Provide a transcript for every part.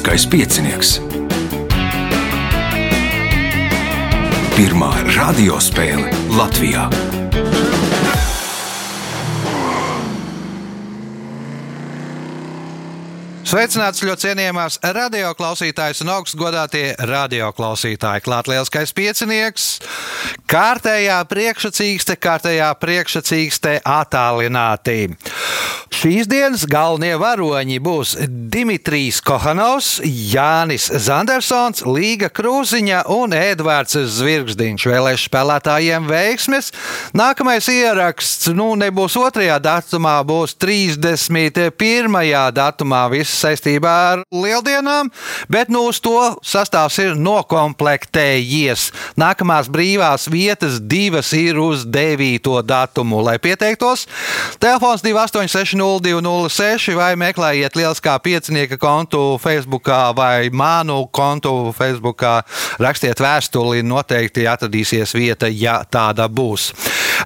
Lieliskais piecinieks. Pirmā radiospēle Latvijā. Sveicināts ļoti cienījamās radioklausītājas un augstgadātie radioklausītāji. Klāt lielskais piecinieks, kārtējā priekšsacīkste, kārtējā priekšsacīkste attālināti. Šīs dienas galvenie varoņi būs Dimitrijs Kohanovs, Jānis Zandersons, Līga Krūziņa un Edvards Zvirgzdiņš. Vēlēšu spēlētājiem veiksmes. Nākamais ieraksts nu, nebūs 2. datumā, būs 31. datumā. Viss saistībā ar lieldienām, bet nu uz to sastāvs ir nokomplektējies. Nākamās brīvās vietas divas ir uz 9. datumu, lai pieteiktos. Telefons 286 0206 vai meklējiet lieliskā piecinieka kontu Facebook vai manu kontu Facebook. Rakstiet vēstuli, noteikti atradīsies vieta, ja tāda būs.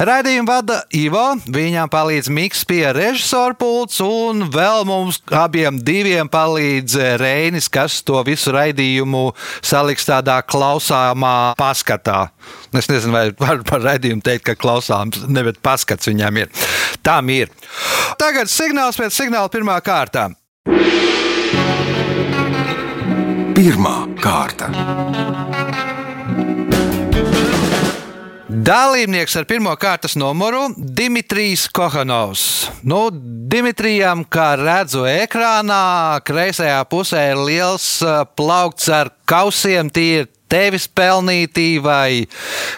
Raidījumu vada Ivo, viņam palīdz Miks pie režisora pults, un vēl mums abiem diviem palīdz Reinis, kas to visu raidījumu saliks tādā klausāmā paskatā. Es nezinu, vai var par raidījumu teikt, ka klausāms, nevis paskats viņam ir. Tam ir. Tagad signāls pēc signāla pirmā kārta. Pirmā kārta. Dalībnieks ar pirmā kārtas numuru - Dimitrijs Kohanovs. Nu, Dimitrijam, kā redzu ekrānā, kreisajā pusē ir liels plaukts ar kausiem. Tie ir tevis pelnīti vai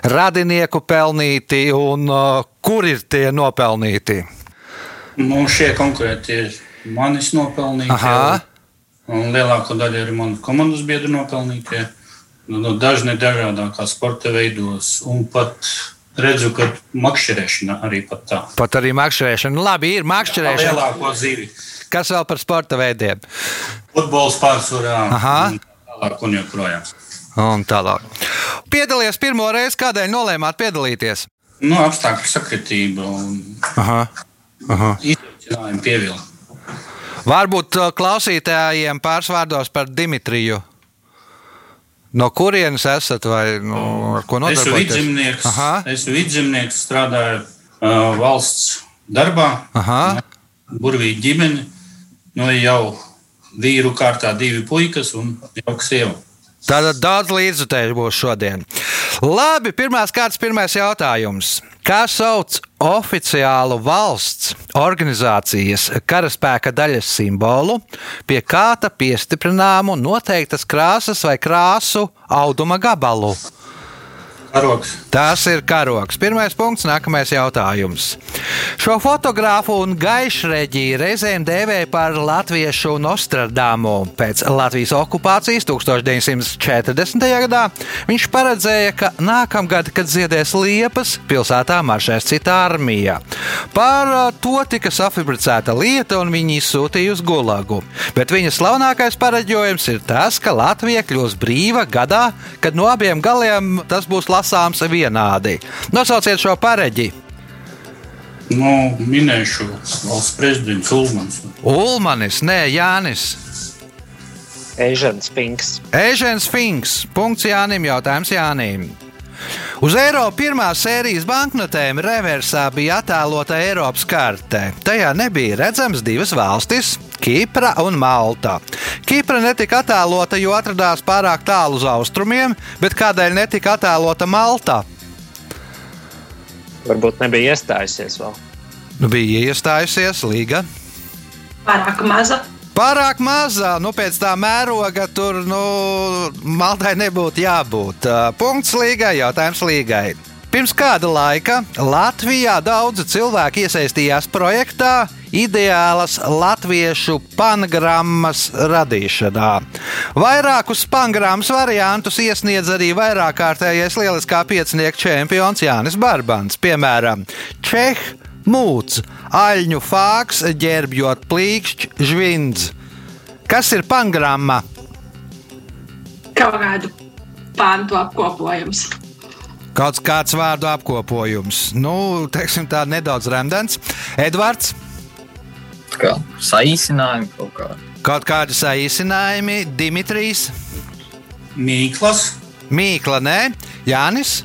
radinieku pelnīti, un uh, kur ir tie nopelnīti? Nu, šie konkrēti ir manis nopelnītie. Aha. Un lielāko daļu ir manu komandas biedru nopelnītie. Nu, nu, daži nedažādākās sporta veidos, un pat redzu, ka makšķerēšana arī pat tā. Pat arī makšķerēšana. Labi, ir makšķerēšana. Lielāko zivi. Kas vēl par sporta veidiem? Futbols pārsvarā. Aha. Un tālāk un joprojām. Un tālāk. Piedalīties pirmo reizi, kādēļ nolēmāt piedalīties? Nu, apstākļu sakritība un izaicinājumi pievilkt. Varbūt uh, klausītājiem pāris vārdos par Dimitriju. No kurienes esat vai no, ar ko Esmu vidzemnieks, esmu vidzemnieks strādāju uh, valsts darbā, Aha. burvīgi ģimeni. Nu, jau vīru kārtā divi puikas un jauka sieva. Tātad daudz līdzjutēju būs šodien. Labi, pirmās kārtas, pirmais jautājums. Kā sauc oficiālu valsts organizācijas karaspēka daļas simbolu, pie kāta piestiprināmu noteiktas krāsas vai krāsu auduma gabalu? Karoks. Tas ir karoks. Pirmais punkts, nākamais jautājums. Šo fotogrāfu un gaišreģi reizēm dēvēja par latviešu Nostradamu. Pēc Latvijas okupācijas 1940. gadā viņš paredzēja, ka nākamgad, kad ziedēs liepas, pilsētā maršēs cita armija. Par to tika safabricēta lieta un viņi izsūtīja uz Gulagu. Bet viņa slavenākais pareģojums ir tas, ka Latvija kļūs brīva gadā, kad no abiem galiem tas būs lasāms vienādi. Nosauciet šo pareģi. Nu, minēšu valsts prezidents Ulmans. Ulmanis, nē, Jānis. Ežens Pinks. Ežens Finks. Punkts Jānim. Jautājums Jānim. Uz eiro pirmās sērijas banknotēm reversā bija attēlota Eiropas karte. Tajā nebija redzamas divas valstis - Kipra un Malta. Kipra netika attēlota, jo atradās pārāk tālu uz austrumiem, bet kādēļ netika attēlota Malta? Varbūt nebija iestājusies vēl. Nu, bija iestājusies Līga. Pārāk maza. Pārāk mazā, nu pēc tā mēroga tur nu, Maltai nebūtu jābūt. Punkts līgai, jautājums līgai. Pirms kāda laika Latvijā daudzi cilvēki iesaistījās projektā Ideālas latviešu pangrammas radīšanā. Vairākus pangrammas variantus iesniedz arī vairāk kārtējais lieliskā piecinieka čempions Jānis Barbans, piemēram, Čehijas mūts, aļņu fāks, ģērbjot plīkšķi, žvindz. Kas ir pangramma? Kaut kādu pāntu apkopojums. Kaut kāds vārdu apkopojums. Nu, teiksim tā nedaudz remdens. Edvards, Kā saīsinājumi kaut kā. Kaut kādi saīsinājumi Dimitrijs, Mīklas, Mīkla, nē, Jānis.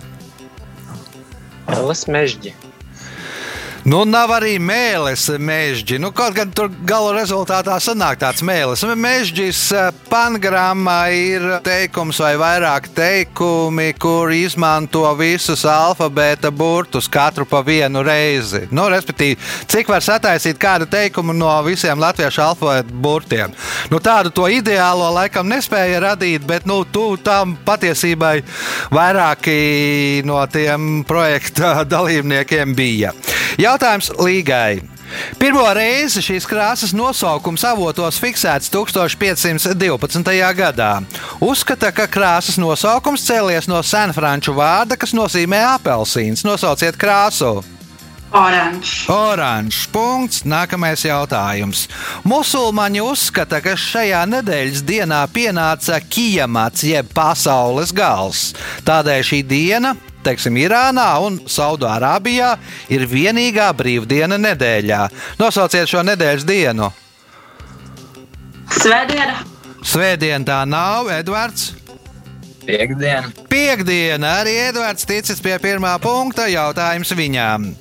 Elas mežģi. Nu, nav arī mēlis, mežģi. Nu, kaut gan tur gala rezultātā sanāk tāds mēlis. Mežģis eh, pangramā ir teikums vai vairāk teikumi, kur izmanto visus alfabēta burtus katru pa vienu reizi. Nu, respektīvi, cik var sataisīt kādu teikumu no visiem latviešu alfabēta burtiem. Nu, tādu to ideālo laikam nespēja radīt, bet nu, tu tam patiesībai vairāki no tiem projekta dalībniekiem bija. Jautājums Līgai. Pirmo reizi šīs krāsas nosaukums avotos fiksēts 1512. gadā. Uzskata, ka krāsas nosaukums cēlies no senfranču vārda, kas nozīmē apelsīns. Nosauciet krāsu! Oranžs. Oranžs punkts. Nākamais jautājums. Musulmaņi uzskata, ka šajā nedēļas dienā pienāca Kijamats, jeb pasaules gals. Tādēļ šī diena, teiksim, Irānā un Saudārābijā ir vienīgā brīvdiena nedēļā. Nosauciet šo nedēļas dienu. Svētdiena. Svētdiena tā nav, Edvards. Piektdiena. Piektdiena arī Edvards ticis pie pirmā punkta. Jautājums viņām.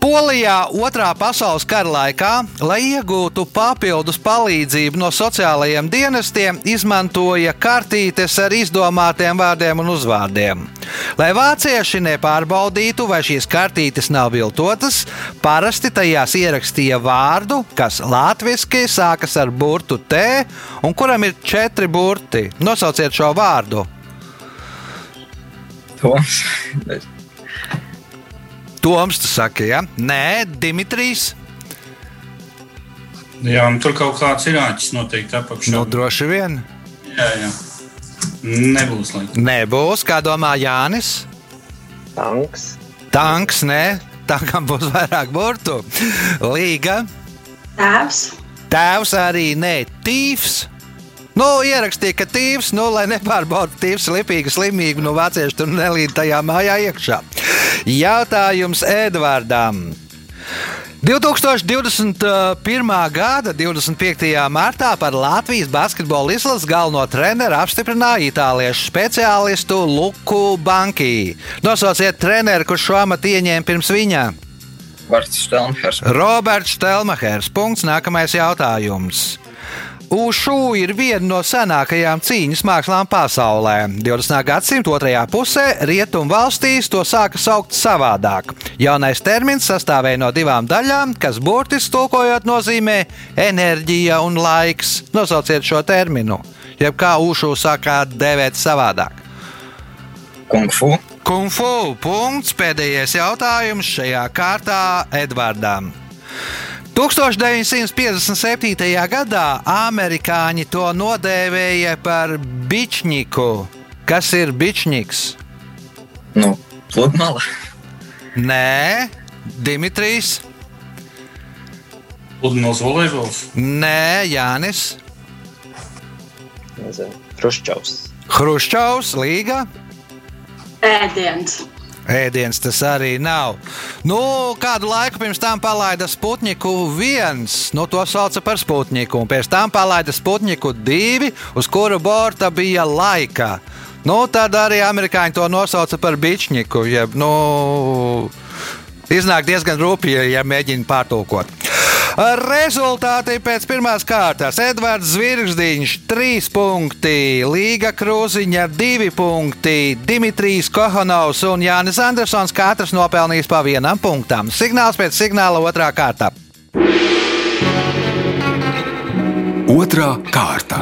Polijā otrā pasaules kara laikā, lai iegūtu papildus palīdzību no sociālajiem dienestiem, izmantoja kartītes ar izdomātiem vārdiem un uzvārdiem. Lai vācieši nepārbaudītu, vai šīs kartītes nav viltotas, parasti tajās ierakstīja vārdu, kas latviešu sākas ar burtu T un kuram ir četri burti. Nosauciet šo vārdu. Toms. Toms, tu saki, ja? Nē, Dimitrijs. jā, un tur kaut kāds ir āķis noteikti apakšā. Nu, droši vien. jā, jā. Nebūs laikam. Nebūs, kā domā Jānis. Tanks. Tanks, nē, tankam būs vairāk burtu. Līga, Tēvs. tēvs arī nē, tīvs. Nu, ierakstīja, ka tīvs, nu, lai nepārbauda tīvs, lipīgu, slimīgu, nu, vācieši tur nelīd tajā mājā iekšā. Jautājums Edvardam. 2021. gada 25. martā par Latvijas basketbola izlases galveno treneru apstiprināja itāliešu speciālistu Luku Banki. Nosauciet treneru, kurš šo amatu ieņēma pirms viņa. Vārds Stelnhers. Roberts Stelmachers. Punkts. Nākamais jautājums. Ušu ir viena no senākajām cīņas mākslām pasaulē. 20. gadsimta otrajā pusē rietumu valstīs to sāka saukt savādāk. Jaunais termins sastāvēja no divām daļām, kas burtiski tulkojot nozīmē enerģija un laiks. Nosauciet šo terminu, jeb kā ušu sākā dēvēt savādāk. Kung Fu. Kung fu punkts. Pēdējais jautājums šajā kārtā Edvardam. 1957. gadā amerikāņi to nodēvēja par bičņiku. Kas ir bičņiks? Nu, pludmale. Nē, Dimitrijs, Pludmales volejbols. Nē, Jānis, Nezinu. Hruščovs. Hruščovs, Līga. Ēdiens. Ēdiens tas arī nav. Nu, kādu laiku pirms tam palaida Sputniku viens, nu, to sauca par Sputniku, un pēc tam palaida Sputniku divi, uz kuru borta bija laika. Nu, tad arī amerikāņi to nosauca par bičņiku. Jeb, nu, iznāk diezgan rūpīgi, ja mēģina pārtulkot. Rezultāti pēc pirmās kārtas. Edvards Zvirgždiņš 3 punkti, Līga Krūziņa 2 punkti, Dimitrijs Kohanovs un Jānis Andersons katrs nopelnījis pa vienam punktam. Signāls pēc signāla otrā kārta. Otra kārta.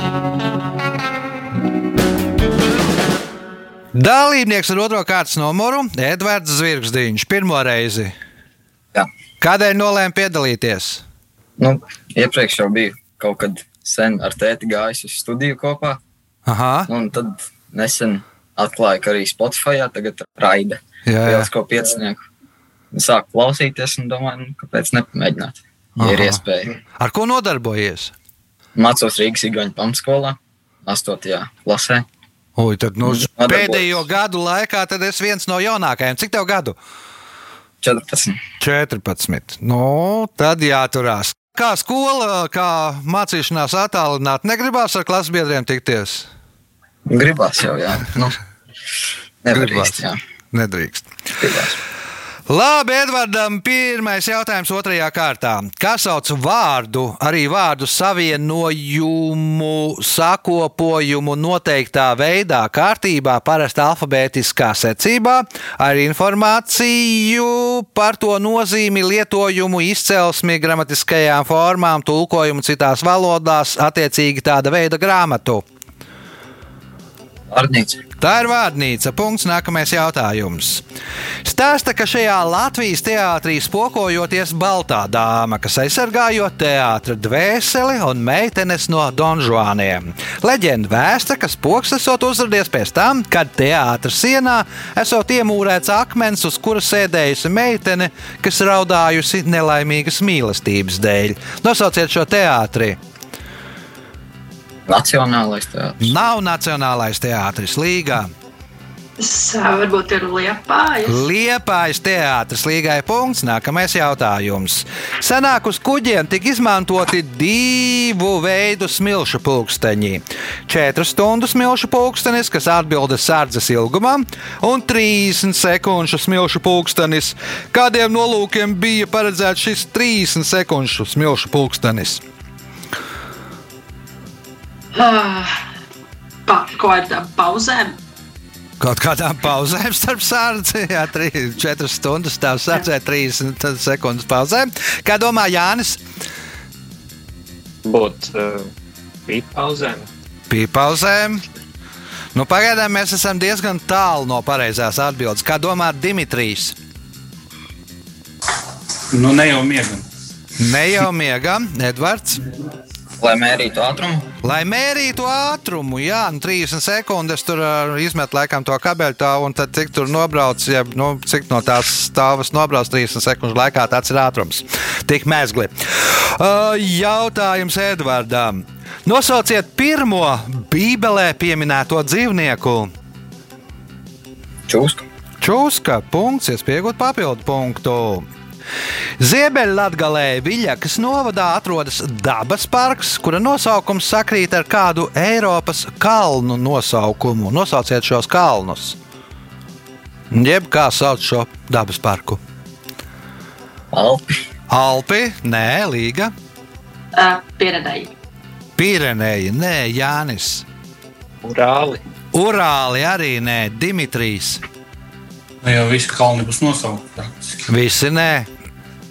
Dalībnieks ar otro kārtas numuru - Edvards Zvirgždiņš. Pirmo reizi. Jā. Kādēļ nolēma piedalīties? Nu, iepriekš jau biju kaut kad sen ar tēti gājis uz studiju kopā. Aha, un tad nesen atklāju, ka arī Spotify tagad raida jā, jā. lielisko piecinieku. Sāku klausīties un domāju, nu, kāpēc nepamēģināt, ja ir Aha. iespēja. Ar ko nodarbojies? Mācos Rīgas Igaunijas pamatskolā, 8. klasē. Ui, tad, nu, Nodarbojos. pēdējo gadu laikā tad es viens no jaunākajiem. Cik tev gadu? 14. 14. Nu, tad jāturās. Kā skola, kā mācīšanās attālināt, negribās ar klases biedriem tikties? Gribās jau, jā. Nu, nevar Gribās. jā. Nedrīkst. Gribās. Labi, Edvardam, pirmais jautājums otrajā kārtā. Kā sauc vārdu, arī vārdu savienojumu, sakopojumu noteiktā veidā, kārtībā, parasti alfabētiskā secībā, ar informāciju par to nozīmi, lietojumu, izcelsmi, gramatiskajām formām, tulkojumu citās valodās, attiecīgi tāda veida grāmatu? Vārnīca. Tā ir vārnīca. Punkts. Nākamais jautājums. Stāsta, ka šajā Latvijas teātrī spokojoties baltā dāma, kas aizsargājot teātra dvēseli un meitenes no donžuāniem. Leģenda vēsta, ka spoks esot uzradies pēc tam, kad teātra sienā esot iemūrēts akmens, uz kura sēdējusi meitene, kas raudājusi nelaimīgas mīlestības dēļ. Nosauciet šo teātri! Nacionālais teātris. Nav Nacionālais teātris Līgā. Tas varbūt ir liepājas. Liepājas teātris līgai punkts. Nākamais jautājums. Senāk uz kuģiem tika izmantoti divu veidu smilšu pulksteņi. Četru stundu smilšu pulkstenis, kas atbilda sardzes ilgumam, un 30 sekundžu smilšu pulkstenis. Kādiem nolūkiem bija paredzēts šis 30 sekundžu smilšu pulkstenis? Ah, Pa, ko ar tām pauzēm? Kaut kādām pauzēm starp sārdzi, jā, 4 stundas stāv sārdzē, 30 sekundes pauzēm. Kā domā Jānis? Būt uh, pīpauzēm. Pīpauzēm. Nu, pagaidām mēs esam diezgan tālu no pareizās atbildes. Kā domā Dimitrijs? Nu, ne jau miegam. Ne jau miegam, Edvards. Lai mērītu ātrumu, Lai mērītu ātrumu, jā, nu, 30 sekundes tur uh, izmet laikam to kabeļu tā, un tad cik tur nobrauc, ja, nu, cik no tās stāvas nobrauc 30 sekundžu laikā, tāds ir ātrums. Tik mēzgli. Uh, jautājums Edvardam. Nosauciet pirmo Bībelē pieminēto dzīvnieku. čūska, Čūska, punkts, iespējot papildu punktu. Ziemeļlatgalē Viļakas novadā atrodas dabas parks, kura nosaukums sakrīt ar kādu Eiropas kalnu nosaukumu. Nosauciet šos kalnus. Jeb kā sauc šo dabas parku? Alpi, Alpi, nē, Līga, Uh, Pieredēji. Pirenēji, nē, Jānis, Urāli. Urāli arī nē, Dimitrijs. Nu, jau visi kalni būs nosaukti. Visi nē.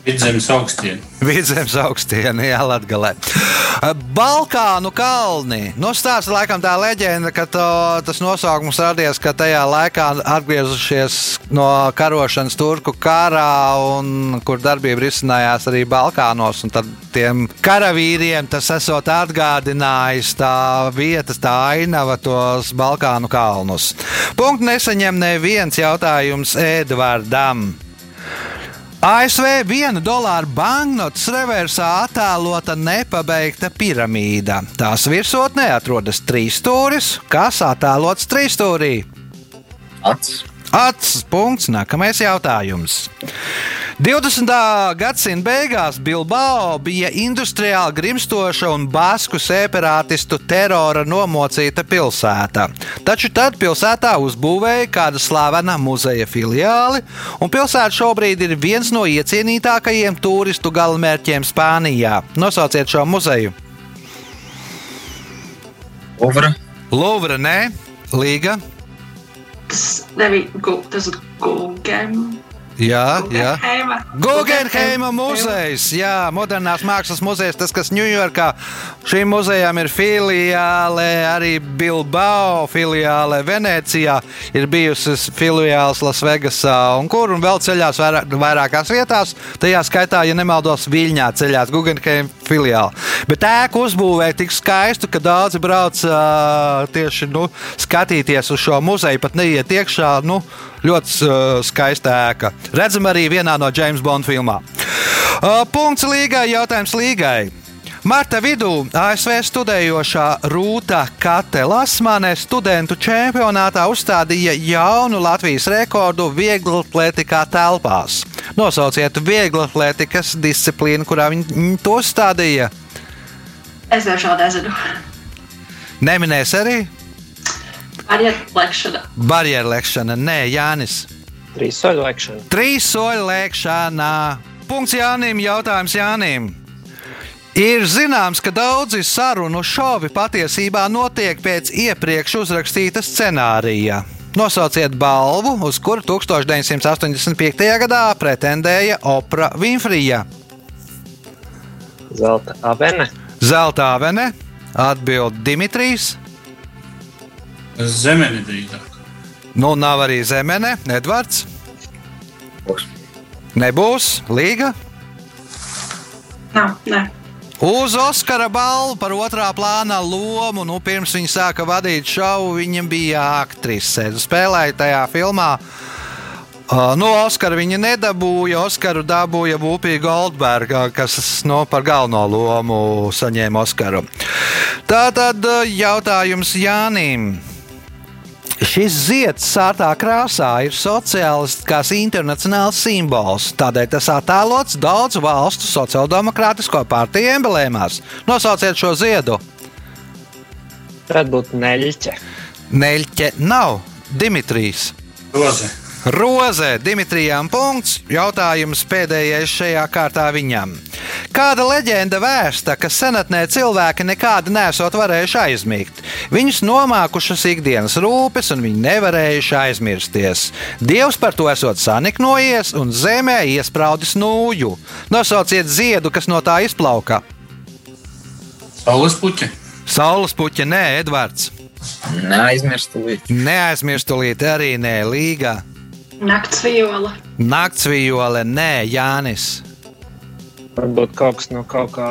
Vidzemes augstieni. Vidzemes augstienē, jā, Latvijā. Balkānu kalni. Nu, stāsta laikam tā leģenda, ka to, tas nosaukums radies, ka tajā laikā atgriezušies no karošanas turku karā, un kur darbība risinājās arī Balkānos. Tad tiem karavīriem tas esot atgādinājis tā vieta, tā ainava tos Balkānu kalnus. Punkts nesaņem neviens jautājums Edvardam. ASV viena dolāra banknotes reversā attēlota nepabeigta piramīda. Tās virsotnē atrodas trīs stūris, kas attēlots trīs stūrī. acis, Acis punkts, nākamais jautājums. 20. gadsimta beigās Bilbao bija industriāli grimstoša un basku separātistu terora nomocīta pilsēta. Taču tad pilsētā uzbūvēja kāda slavena muzeja filiāli, un pilsēta šobrīd ir viens no iecienītākajiem turistu galamērķiem Spānijā. Nosauciet šo muzeju. Uvra, Louvre, nē, Līga. Tas nebija tas Guggen. Jā, jā. Guggenheima. Guggenheima muzejs, jā, modernās mākslas muzejs, tas, kas Ņujorkā. Šīm muzejām ir filiāle, arī Bilbao filiāle, Venecijā ir bijusi filiāls Lasvegasā un kur un vēl ceļās vairāk, vairākās vietās. Tajā skaitā, ja nemaldos, Viļņā ceļās Guggenheima filiāle. Bet ēku uzbūvēja tik skaistu, ka daudzi brauc uh, tieši nu, skatīties uz šo muzeju, pat neiet iekšā. Nu, Ļoti uh, skaista ēka. Redzam arī vienā no James Bond filmām. Uh, punkts līgai, jautājums līgai. Marta vidū ASV studējošā Rūta Kate Lasmane studentu čempionātā uzstādīja jaunu Latvijas rekordu vieglatlētikā telpās. Nosauciet vieglu atletikas disciplīnu, kurā viņi, to stādīja. Es šādu nezinu. Neminēs arī Barjeru lekšana. barjeru lēkšana. Nē, Jānis. Trīs soļu lēkšana. Trīs soļu lēkšanā. Punkts Jānim, jautājums Jānim. Ir zināms, ka daudzi sarunu šovi patiesībā notiek pēc iepriekš uzrakstīta scenārija. Nosauciet balvu, uz kuru 1985. gadā pretendēja Opra Winfrija. Zelta avene. Zelta avene, atbild Dimitrijs. Zemeni drīzāk. Nu, nav arī zemene, Edvards. Būs. Nebūs Līga. Nav, nē. Uz Oskara balvu par otrā plāna lomu, nu, pirms viņa sāka vadīt šovu, viņa bija aktrise. Spēlēja tajā filmā. Uh, no Oskara viņa nedabūja. Oskaru dabūja Vupija Goldberga, kas no, par galveno lomu saņēma Oskaru. Tā tad uh, jautājums Jānim. Šis zieds sārtā krāsā ir sociālistiskās internacionāls simbols. Tādēļ tas attēlots daudzu valstu sociāldemokrātisko partiju emblēmās. Nosauciet šo ziedu. Varētu būt neļķe. Neļķe nav Dimitrijs. Roze. Dimitrijam punkts. Jautājums pēdējais šajā kārtā viņam. Kāda leģenda vēsta, ka senatnē cilvēki nekādi nesot varējuši aizmigt? Viņus nomākušas ikdienas rūpes, un viņi nevarējuši aizmirsties. Dievs par to esot saniknojies un zemē iespraudis nūju. Nosauciet ziedu, kas no tā izplauka. Saules puķi. Saules puķa, nē, Edvards. Neaizmirstu līdzi. Neaizmirstu līdzi arī nē, Līga. Nakts viola. Naktsvijole, nē, Jānis. Varbūt kaut kas no kaut kā,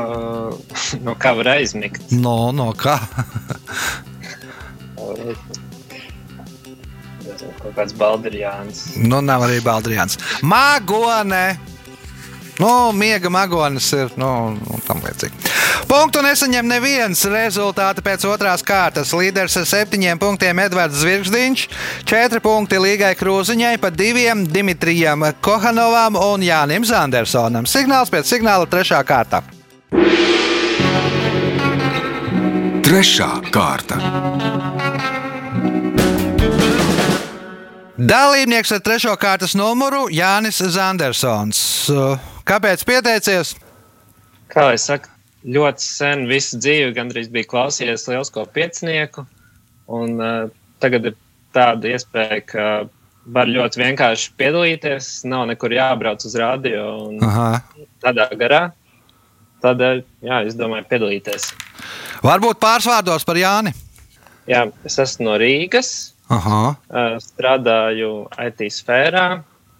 no kā var aizmigt. No, no kā? Kaut kāds baldirijāns. Nu, nav arī Baldrians. Māgone! Nu, miega magonis ir nu, nu, tam līdzīgi. Punktu nesaņem neviens. Rezultāti pēc otrās kārtas. Līderis ar septiņiem punktiem Edvards Zvirgždiņš, četri punkti Līgai Krūziņai, pa diviem Dimitrijam Kohanovam un Jānim Zandersonam. Signāls pēc signāla trešā kārta. Trešā kārta. Dalībnieks ar trešo kārtas numuru Jānis Zandersons. Kāpēc pieteicies? Kā lai saka, ļoti sen visu dzīvi gandrīz bija klausījies lielisko piecinieku. Un, uh, tagad ir tāda iespēja, ka var ļoti vienkārši piedalīties. Nav nekur jābrauc uz radio un Aha. tādā garā. Tādēļ, jā, es domāju, piedalīties. Varbūt pāris vārdos par Jāni. Jā, es esmu no Rīgas, Aha. uh, strādāju IT sfērā.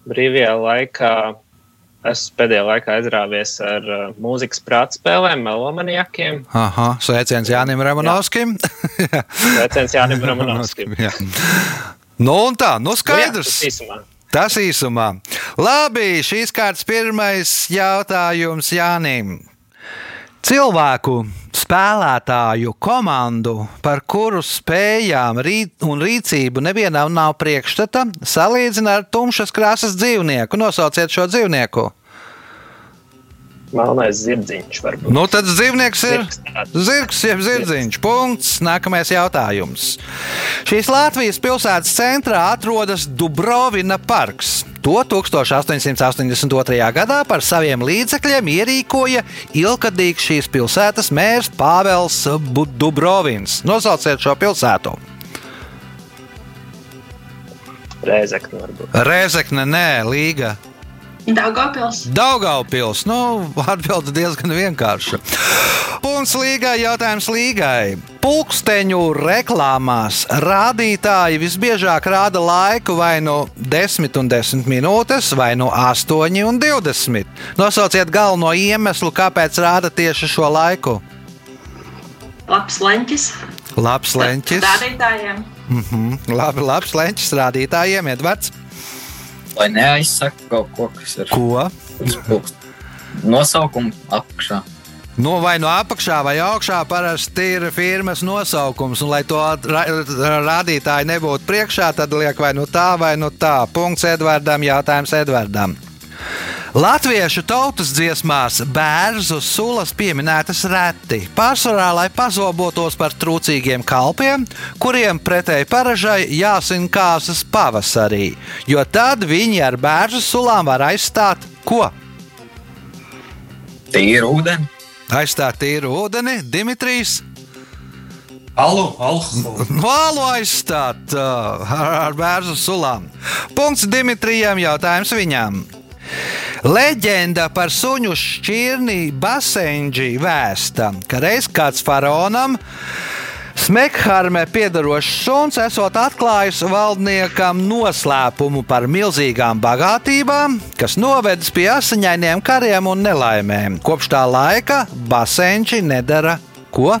Brīvajā laikā esmu pēdējā laikā aizrāvies ar uh, mūzikas prātspēlēm, melomaniakiem. Aha. Sveiciens Jānim Ramanovskim. Sveiciens Jānim Romanovskim. Jā. Nu, un tā, nu Nu, jā, skaidrs. tas īsumā. Tas īsumā. Labi, šīs kārtas pirmais jautājums Jānim. Cilvēku spēlētāju komandu, par kuru spējām un rīcību nevienam nav priekšstata, salīdzina ar tumšas krāsas dzīvnieku. Nosauciet šo dzīvnieku. Melnais zirdziņš varbūt. Nu, tad dzīvnieks ir Zirgs jeb zirdziņš. Punkts. Nākamais jautājums. Šīs Latvijas pilsētas centrā atrodas Dubrovina parks. To 1882. gadā par saviem līdzekļiem ierīkoja ilgadīgs šīs pilsētas mērs Pāvils Dubrovins. Nosauciet šo pilsētu. Rēzekne varbūt. Rezekne, nē, Līga. Daugavpils. Daugaupils. Nu, atbilde diezgan vienkārša. Punkts līgai, jautājums līgai. Pulksteņu reklāmās rādītāji visbiežāk rāda laiku vai no 10 un 10 minūtes, vai no 8 un 20. Nosauciet galveno iemeslu, kāpēc rāda tieši šo laiku. Labs leņķis. Labs leņķis. Rādītājiem. Mhm. Labi, labs leņķis rādītājiem, Edvards. Lai neaizsaka kaut ko, kas ir Ko? Nosaukumu apakšā. Nu, vai no apakšā vai augšā parasti ir firmas nosaukums, un lai to ra rādītāji nebūtu priekšā, tad liek vai nu tā, vai nu tā. Punkts Edvardam, jautājums Edvardam. Latviešu tautas dziesmās bērnu sulas pieminētas reti, pārsvarā, lai pazobotos par trūcīgiem kalpiem, kuriem pretēji paražai jāsin kāsas pavasarī, jo tad viņi ar bērnu sulām var aizstāt ko? Tīru ūdeni. Aizstāt tīru ūdeni, Dimitrijs. Alu, alkoholu. Vālu aizstāt uh, ar, ar bērnu sulām. Punkts Dimitrijam, jautājums viņam. Leģenda par suņu šķirni Basenģi vēsta, ka reiz kāds faraonam Smekharmē piedarošs suns esot atklājis valdniekam noslēpumu par milzīgām bagātībām, kas novedis pie asiņainiem kariem un nelaimēm. Kopš tā laika Basenģi nedara ko?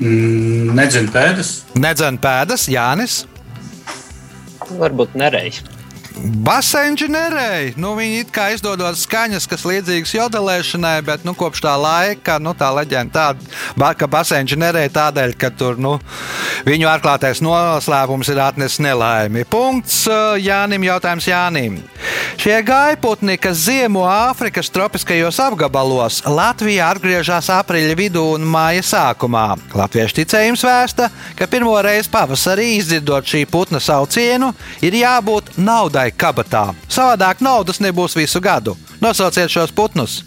Mm, Nedzinu pēdas. Nedzen pēdas, Jānis. Varbūt nereiz. Basenģinerei, nu, viņi it kā izdodot skaņas, kas līdzīgas jodelēšanai, bet nu, kopš tā laika nu, tā leģenda tāda, ka basenģinerei tādēļ, ka tur nu, viņu atklātais noslēpums ir atnesis nelaimi. Punkts uh, Jānim, jautājums Jānim. Šie gaiputni, kas ziemo Āfrikas tropiskajos apgabalos, Latvijā atgriežas aprīļa vidū un māja sākumā. Latviešu ticējums vēsta, ka pirmo reizi pavasarī izdzirdot šī putna saucienu, ir jābūt naudai kabatā. Savādāk naudas nebūs visu gadu. Nosauciet šos putnus.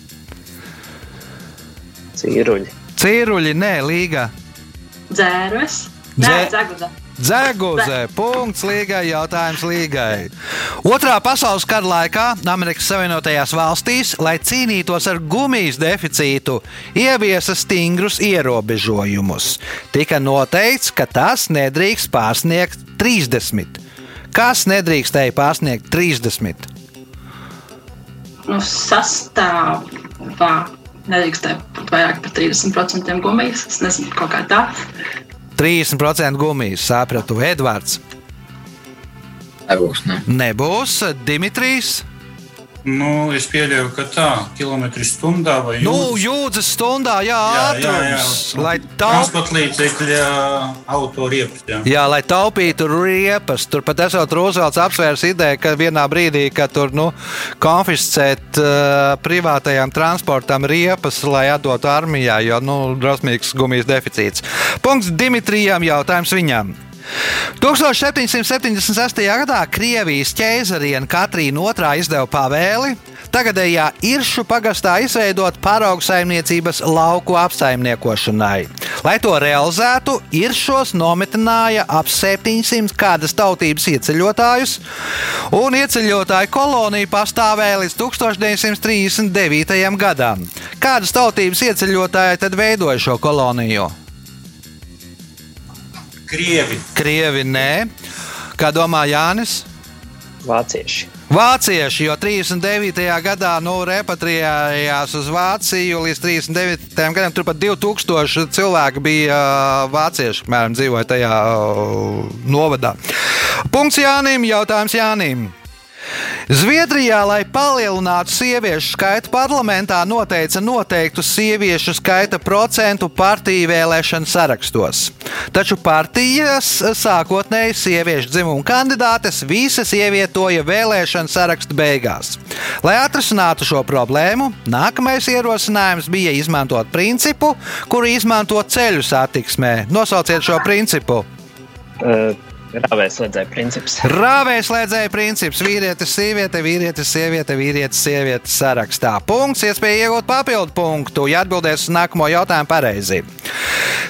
Cīruļi. Cīruļi, nē, līga. Dzērves. Dzē- Nē, dzeguda. Dzēguzē, punkts līgai, jautājums līgai. Otrā pasaules kara laikā Amerikas Savienotajās valstīs, lai cīnītos ar gumijas deficītu, ieviesa stingrus ierobežojumus. Tika noteikts, ka tas nedrīkst pārsniegt 30. Kas nedrīkstēja pārsniegt 30? Nu, sastāvā nedrīkstēja vairāk par 30% gumijas. Es nezinu, kaut kā tā. 30% gumijas, sapratu, Edvards. Nebūs, ne? Nebūs Dimitrijs. Nu, es pieļauju, ka tā, kilometri stundā vai Nu, jūdzes. jūdzes stundā, jā, ātrums. Lai taupītu. Transporta līdzekļa autoriepas. Jā. Jā, lai taupītu riepas, tur pat esot Rūzelts apsvērs ideju, ka vienā brīdī, kad tur nu, konfiscēt uh, privātajam transportam riepas, lai atdotu armijā, jo nu, drosmīgs gumijas deficīts. Punkts Dimitrijam, jautājums viņam. 1776. gadā Krievijas ķēzariene Katrīna II izdeva pavēli tagadējā Iršu pagastā izveidot paraugu saimniecības lauku apsaimniekošanai. Lai to realizētu, Iršos nometināja ap 700 kādas tautības ieceļotājus, un ieceļotāju kolonija pastāvēja līdz 1939. gadam. Kādas tautības ieceļotāji tad veidoja šo koloniju? Krievi. Krievi nē. Kā domā Jānis? Vācieši. Vācieši, jo 39. gadā nu, repatriējās uz Vāciju līdz 39. gadam. Turpat 2000 cilvēku bija uh, vācieši, apmēram dzīvoja tajā uh, novadā. Punkts Jānim, jautājums Jānim. Zviedrijā, lai palielinātu sieviešu skaitu parlamentā, noteica noteiktu sieviešu skaita procentu partiju vēlēšanu sarakstos. Taču partijas sākotnēji sieviešu dzimumu kandidātes visas ievietoja vēlēšanu sarakstu beigās. Lai atrisinātu šo problēmu, nākamais ierosinājums bija izmantot principu, kuru izmanto ceļu satiksmē. Nosauciet šo principu. Uh, Rāvēslēdzēja princips. Rāvēslēdzēja princips. Vīrietis, sieviete, vīrietis, sieviete, vīrietis, sieviete sarakstā. Punkts, iespēja iegūt papildu punktu, ja atbildēs uz nākamo jautājumu pareizi.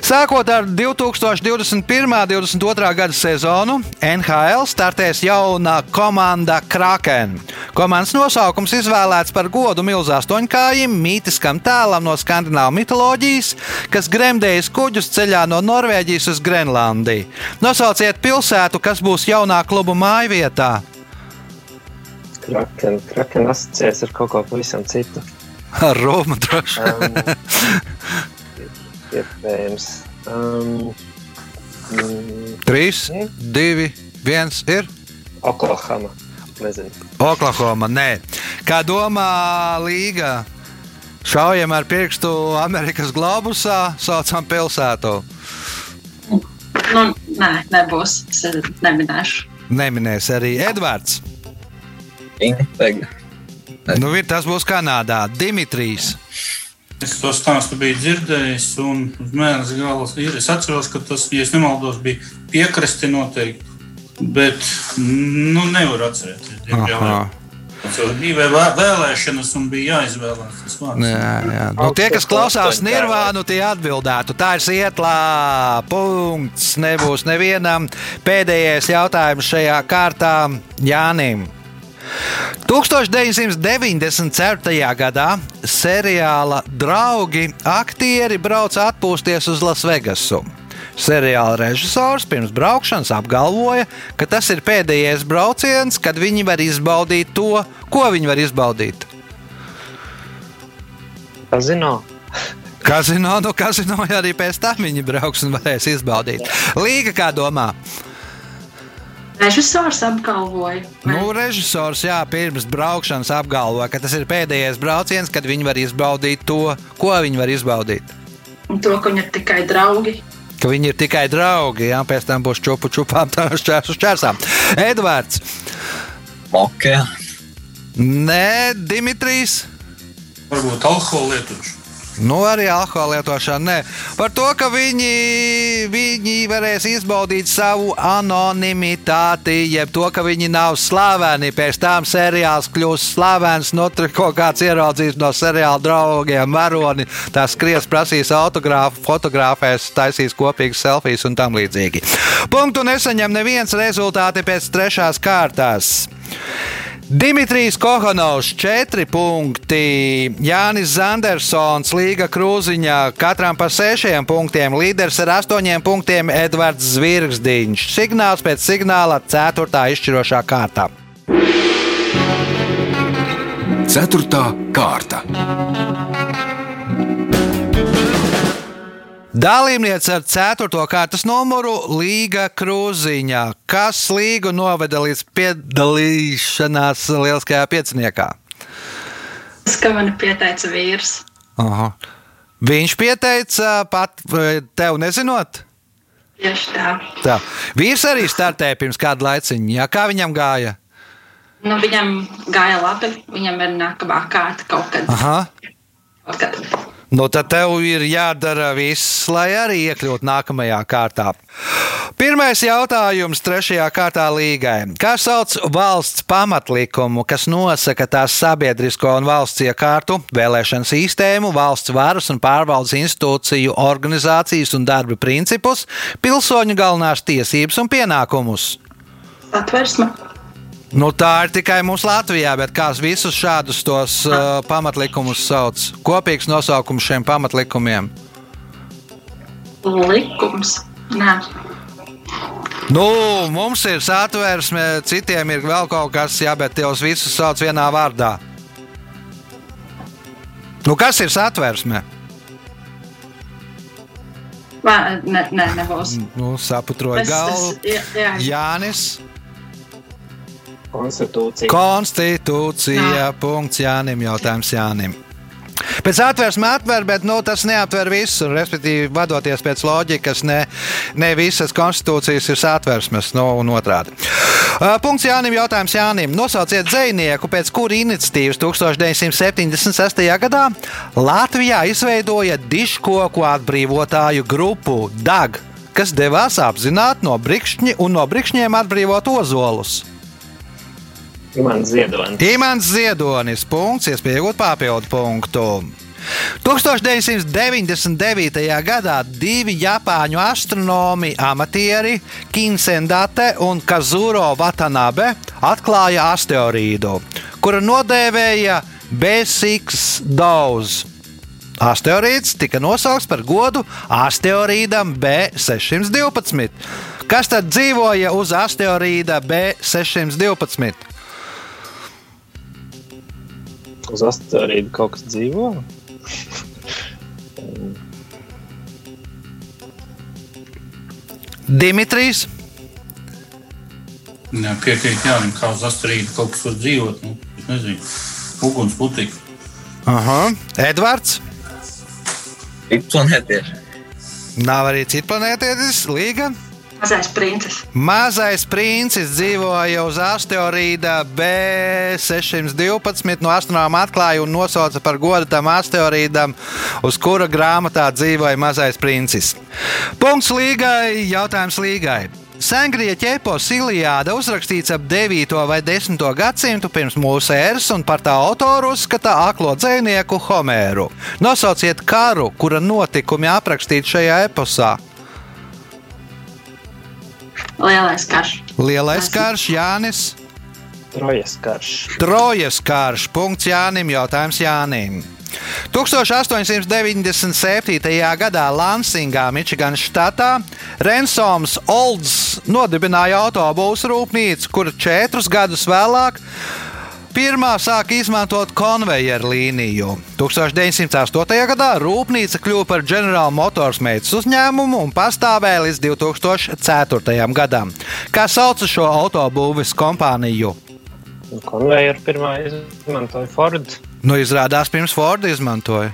Sākot ar 2021. un 2022. gada sezonu, NHL startēs jauna komanda Kraken. Komandas nosaukums izvēlēts par godu milzu astoņkājim, mītiskam tēlam no skandināvu mitoloģijas, kas gremdējas kuģus ceļā no Norvēģijas uz Grenlandiju. Nosauciet pilsētu, kas būs jaunā kluba mājvietā. Kraken, kraken asociēs ar kaut ko pavisam citu. Ar Romu droši. Um, Iespējams. Um, mm, 3, 2, 1 ir. Oklahoma. Nezinu. Oklahoma, nē. Kā domā Līga? Šaujam ar pirkstu Amerikas globusā, saucam pilsētu. Nu, nē, nebūs. Es neminēšu. Neminēs arī Edvards. Intega. Nu, ir- tas būs Kanādā. Dimitrijs. Es to stāstu biju dzirdējis, un uz mēnesi gala ir. Es atceros, ka tas, ja es nemaldos, bija piekrasti noteikti. Bet, nu, nevaru atcerēties. Bija vē- vēlēšanas, un bija jāizvēlās. Jā, jā. Nu, tie, kas klausās Nirvānu, tie atbildētu. Tā ir sietlā. Punkts. Nebūs nevienam. Pēdējais jautājums šajā kārtā Jānim. 1994. gadā seriāla draugi aktieri brauca atpūsties uz Lasvegasu. Seriāla režisors pirms braukšanas apgalvoja, ka tas ir pēdējais brauciens, kad viņi var izbaudīt to, ko viņi var izbaudīt. Kazino. Kazino, nu, kazino arī pēc tam viņi brauks un varēs izbaudīt. Līga, kā domā? Režisors apgalvoja, Nu, režisors jā, pirms braukšanas apgalvoja, ka tas ir pēdējais brauciens, kad viņi var izbaudīt to, ko viņi var izbaudīt. un to, ka viņi ir tikai draugi. Ka viņi ir tikai draugi, jā, pēc tam būs tā šķērs uz čērsām. Edvards, Mokē. nē, Dimitrijs. Varbūt alkohola lietošana. Nu, arī alkohola lietošana. Nē. Par to, ka viņi, viņi varēs izbaudīt savu anonimitāti, jeb to, ka viņi nav slaveni. Pēc tam seriāls kļūs slavens. No tur kaut kāds ieraudzīs no seriāla draugiem varoni. Tā skries, prasīs autogrāfu, fotografēs, taisīs kopīgas selfijas un tam līdzīgi. Punktu nesaņem neviens rezultāti pēc trešās kārtās. Dimitrijs Kohanovs 4 punkti, Jānis Zandersons, Līga Krūziņā, katram pa 6 punktiem, līderis ar 8 punktiem Edvards Zvirgzdiņš. Signāls pēc signāla 4. izšķirošā kārtā. Ceturtā kārta. Dalībniece ar 4. kārtas numuru Līga Krūziņā, kas līgu noveda līdz piedalīšanās lieliskajā pieciniekā. Tas, ka man pieteica vīrs. Aha. Viņš pieteica pat tev nezinot. Tieši tā. Tā. Vīrs arī startēja pirms kāda laiciņa. Jā, kā viņam gāja? Nu, viņam gāja labi. Viņam ir nākamā kārta kaut kad. Aha. Kaut kad. Nu, tad tev ir jādara viss, lai arī iekļūtu nākamajā kārtā. Pirmais jautājums trešajā kārtā līgai. Kā sauc valsts pamatlikumu, kas nosaka tās sabiedrisko un valsts iekārtu, vēlēšanu sistēmu, valsts varas un pārvaldes institūciju, organizācijas un darba principus, pilsoņu galvenās tiesības un pienākumus? Atversme. Nu, tā ir tikai mūsu Latvijā, bet kā visus šādus tos uh, pamatlikumus sauc? Kopīgs nosaukums šiem pamatlikumiem. Likums. Nē. Nu, mums ir satversme, citiem ir vēl kaut kas, jā, bet tos visus sauc vienā vārdā. Nu, kas ir satversme? Vā, ne, nē, nebūs. Nu, saputroju Es- galvu. es- jā, jā. Jānis, Konstitūcija. konstitūcija, punkts Jānim, jautājums Jānim. Pēc atvērsmes atver, bet nu, tas neaptver visu. Respektīvi, vadoties pēc loģikas, ne, ne visas konstitūcijas ir satversmes, nu, un otrādi. Uh, Punkts Jānim, jautājums Jānim. Nosauciet dzinieku, pēc kura iniciatīvas 1976. gadā Latvijā izveidoja diškoku atbrīvotāju grupu DAG, kas devās apzināti no brikšņa un no brikšņiem atbrīvot ozolus. Imants Ziedonis. Imants Ziedonis, punkts, iespēja iegūt papildu punktu. 1999. gadā divi japāņu astronomi, amatieri Kinsendate un Kazuro Watanabe atklāja asteroīdu, kuru nodēvēja B6 Dauz. Asteroīds tika nosaukts par godu asteroīdam B612. Kas tad dzīvoja uz asteroīda B612? Uz asteroīdu kaut kas dzīvo. Dimitrijs. Jā, piekrīt, jā, kā uz asteroīdu kaut kas var dzīvot. Nu, es nezinu, uguns putekļi. Aha. Edvards. Planētieši. Nav arī citu planētietis, Līga. Mazais princis. Mazais princis dzīvoja uz asteroīda B612. No astronāma atklāja un nosauca par godu tam asteroīdam, uz kura grāmatā dzīvoja mazais princis. Punkts līgai, jautājums līgai. Sengrieķa epos Iliāda uzrakstīts ap 9. vai 10. gadsimtu pirms mūsu ēras, un par tā autoru uzskata aklo dzinieku Homēru. Nosauciet karu, kura notikumi aprakstīti šajā eposā. Lielais karš. Lielais karš, Jānis, Trojas karš. Trojas karš. Punkts Jānim, jautājums Jānim. 1897. gadā Lansingā, Mičiganas štatā, Rensoms Olds nodibināja autobusu rūpnīcu, kur četrus gadus vēlāk pirmā sāka izmantot konvejeru līniju. 1908. gadā rūpnīca kļuva par General Motors meitas uzņēmumu un pastāvēja līdz 2004. gadam. Kā sauc šo autobūves kompāniju? Konvejeru pirmā izmantoja Ford. Nu, izrādās, pirms Forda izmantoja.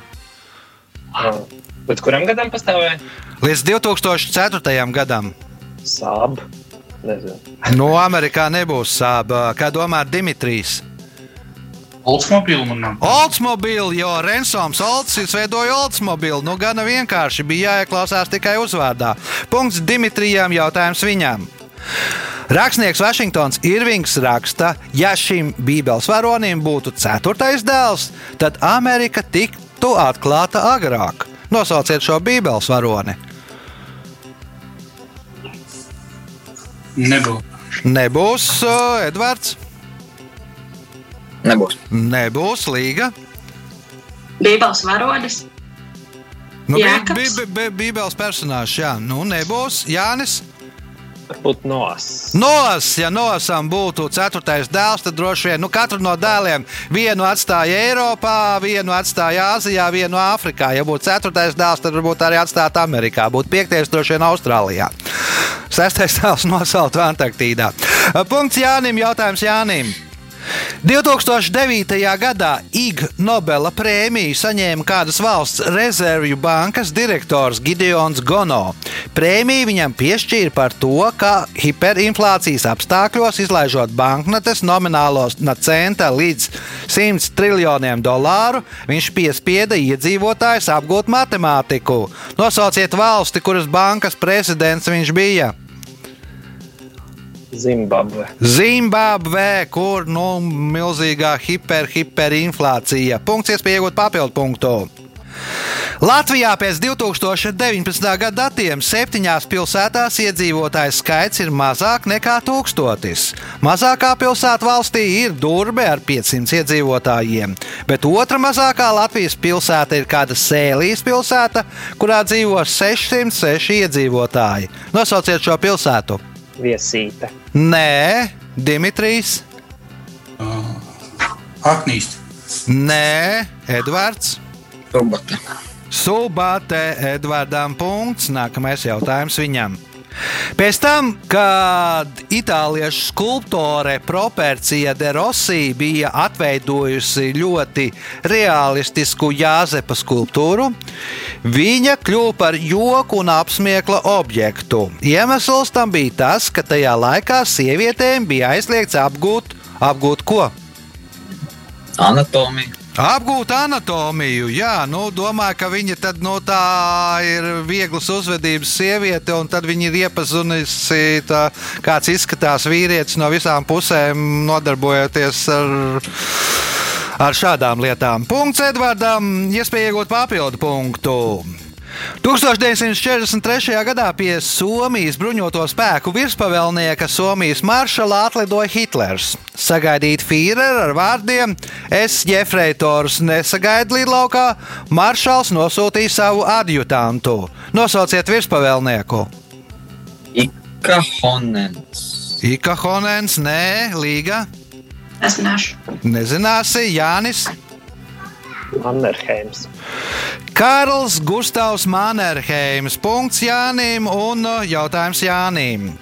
Bet kuram gadam pastāvēja? Līdz 2004. gadam. Sāb. Nezinu. No Amerikā nebūs sāba. Kā domā Dimitrijs? Oldsmobile nav. Oldsmobile, jo Rensoms Olds izveidoja Oldsmobile. Nu, gana vienkārši bija jāieklausās tikai uzvārdā. Punkts Dimitrijam, jautājums viņam. Rakstnieks Vašingtons Irvings raksta, ja šim Bībeles varonim būtu ceturtais dēls, tad Amerika tiktu atklāta agrāk. Nosauciet šo Bībeles varoni. Nebūs. Nebūs uh, Edvards, Nebūs. nebūs Līga. Bībeles varonis. Nu, bi- Jēkabs? bi- bi- Bībeles personāžs, jā, nu nebūs Jānis. Varbūt nos. Nos, ja nosam būtu ceturtais dēls, tad droši vien nu, katru no dēliem vienu atstāja Eiropā, vienu atstāja Āzijā, vienu Āfrikā. Ja būtu ceturtais dēls, tad varbūt arī atstātu Amerikā. Būtu piektais droši vien Austrālijā. Sestais dēls nosaukt Antarktīdā. Punkts Jānim, jautājums Jānim. 2009. gadā IG Nobela prēmiju saņēma kādas valsts rezervju bankas direktors Gideons Gono. Prēmiju viņam piešķīra par to, ka hiperinflācijas apstākļos, izlaižot banknotes nominālos no centa līdz 100 triljoniem dolāru, viņš piespieda iedzīvotājus apgūt matemātiku. Nosauciet valsti, kuras bankas prezidents viņš bija. Zimbabve. Zimbabvē, kur nu, milzīgā hiper, hiperinflācija. Punkts, iespēja iegūt papildu punktu. Latvijā pēc 2019. gada datiem septiņās pilsētās iedzīvotāju skaits ir mazāk nekā tūkstotis. Mazākā pilsēta valstī ir Durbe ar 500 iedzīvotājiem, bet otra mazākā Latvijas pilsēta ir kāda Sēlijas pilsēta, kurā dzīvo 606 iedzīvotāji. Nosauciet šo pilsētu! Viesīte. Nē, Dimitrijs. Aknīst. Nē, Edvards. Tubate. Subate Edvardam punkts. Nākamais jautājums viņam. Pēc tam, kad itāliešu skulptore Propercija de Rossi bija atveidojusi ļoti realistisku Jāzepa skulptūru, viņa kļuva par joku un apsmiekla objektu. Iemesls tam bija tas, ka tajā laikā sievietēm bija aizliegts apgūt, apgūt ko? Anatomija. Apgūt anatomiju, jā, nu, domāju, ka viņa tad, nu, tā ir vieglas uzvedības sieviete, un tad viņa ir iepazinusi, tā, kāds izskatās vīrietis no visām pusēm, nodarbojoties ar, ar šādām lietām. Punkts Edvardam, iespēja iegūt papildu punktu. 1943. gadā pie Somijas bruņoto spēku virspavēlnieka Somijas maršala atlidoja Hitlers. Sagaidīt Führeru ar vārdiem: Es, Jefreitors, nesagaidu lidlaukā, maršals nosūtīja savu adjutantu. Nosauciet virspavēlnieku. Ika Honens. Ika Honens, nē, Līga. Es zināšu. Nezināsi, Jānis. Mannerheims. Kārls Gustavs Mannerheims. Punkts Jānim un uh, jautājums Jānim.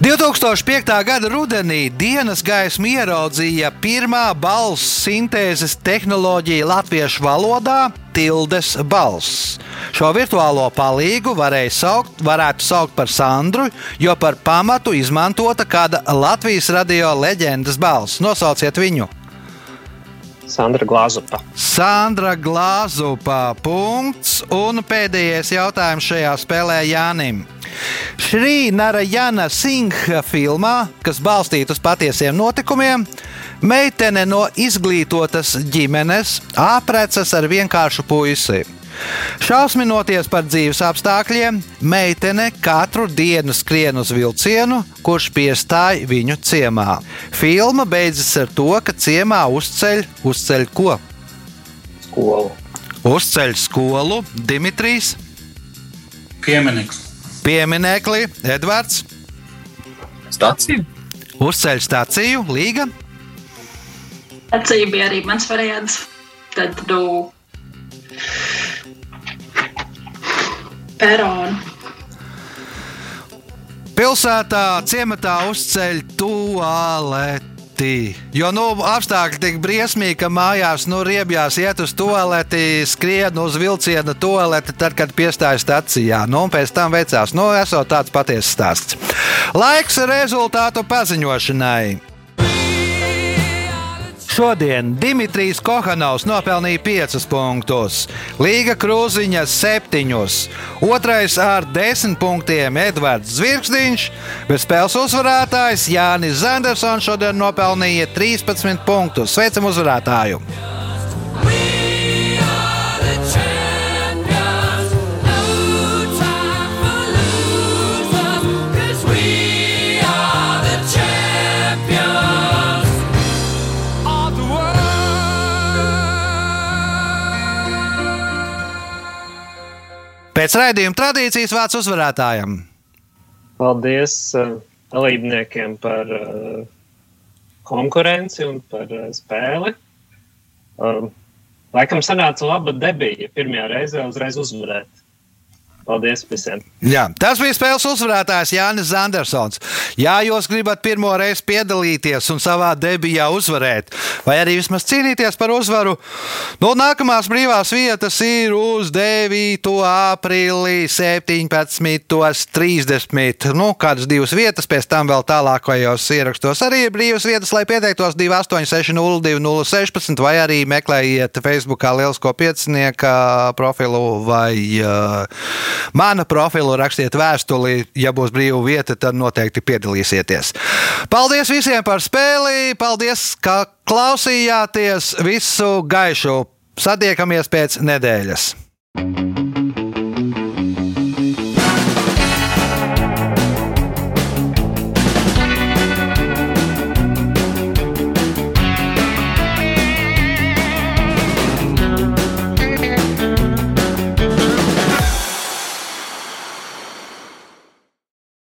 2005. gada rudenī dienas gaismu ieraudzīja pirmā balss sintēzes tehnoloģija latviešu valodā - tildes balss. Šo virtuālo palīgu saukt, varētu saukt par Sandru, jo par pamatu izmantota kāda Latvijas radio leģendas balss. Nosauciet viņu! Sandra Glāzupa. Sandra Glāzupa. Punkts. Un pēdējais jautājums šajā spēlē Jānim. Šrī Narajana Singha filmā, kas balstīta uz patiesiem notikumiem, meitene no izglītotas ģimenes apprecas ar vienkāršu puisi. Šausminoties par dzīves apstākļiem, meitene katru dienu skrien uz vilcienu, kurš piestāj viņu ciemā. Filma beidzas ar to, ka ciemā uzceļ, uzceļ ko? Skolu. Uzceļ skolu Dimitrijs, Piemineklis. pieminekli Edvards, Stācija. uzceļ stāciju Līga. Acīm bija arī mans variants. Tad, nu, peronu. Pilsētā ciematā uzceļ toaleti. Jo nu, apstākļi tik briesmīgi, ka mājās nu, riebjās iet uz toaleti, skrien uz vilciena toaleti, tad, kad piestājas stacijā. Nu, un pēc tam veicās, nu, esot tāds patiesas stāsts. Laiks rezultātu paziņošanai. Šodien Dimitrijs Kohanovs nopelnīja 5 punktus, Līga Krūziņa 7, otrais ar 10 punktiem Edvards Zvirkstiņš, bet spēles uzvarētājs Jānis Zendersons šodien nopelnīja 13 punktus. Sveicam uzvarētāju! Pēc raidījuma tradīcijas vārds uzvarētājam. Paldies uh, dalībniekiem par uh, konkurenci un par uh, spēli. Um, laikam sanāca laba debija. Pirmajā reizē uzreiz uzvarēt. Paldies visiem! Jā, tas bija spēles uzvarētājs Jānis Zandersons. Ja jūs gribat pirmo reizi piedalīties un savā debijā uzvarēt, vai arī vismaz cīnīties par uzvaru, nu, nākamās brīvās vietas ir uz 9. aprīlī, 17.30. Nu, kādas divas vietas, pēc tam vēl tālākajos ierakstos arī ir brīvas vietas, lai pieteiktos 28602016 vai arī meklējiet Facebookā Lielisko piecinieku profilu vai uh, Mana profilu rakstiet vēstuli, ja būs brīva vieta, tad noteikti piedalīsieties. Paldies visiem par spēli, paldies, ka klausījāties visu gaišu. Satiekamies pēc nedēļas!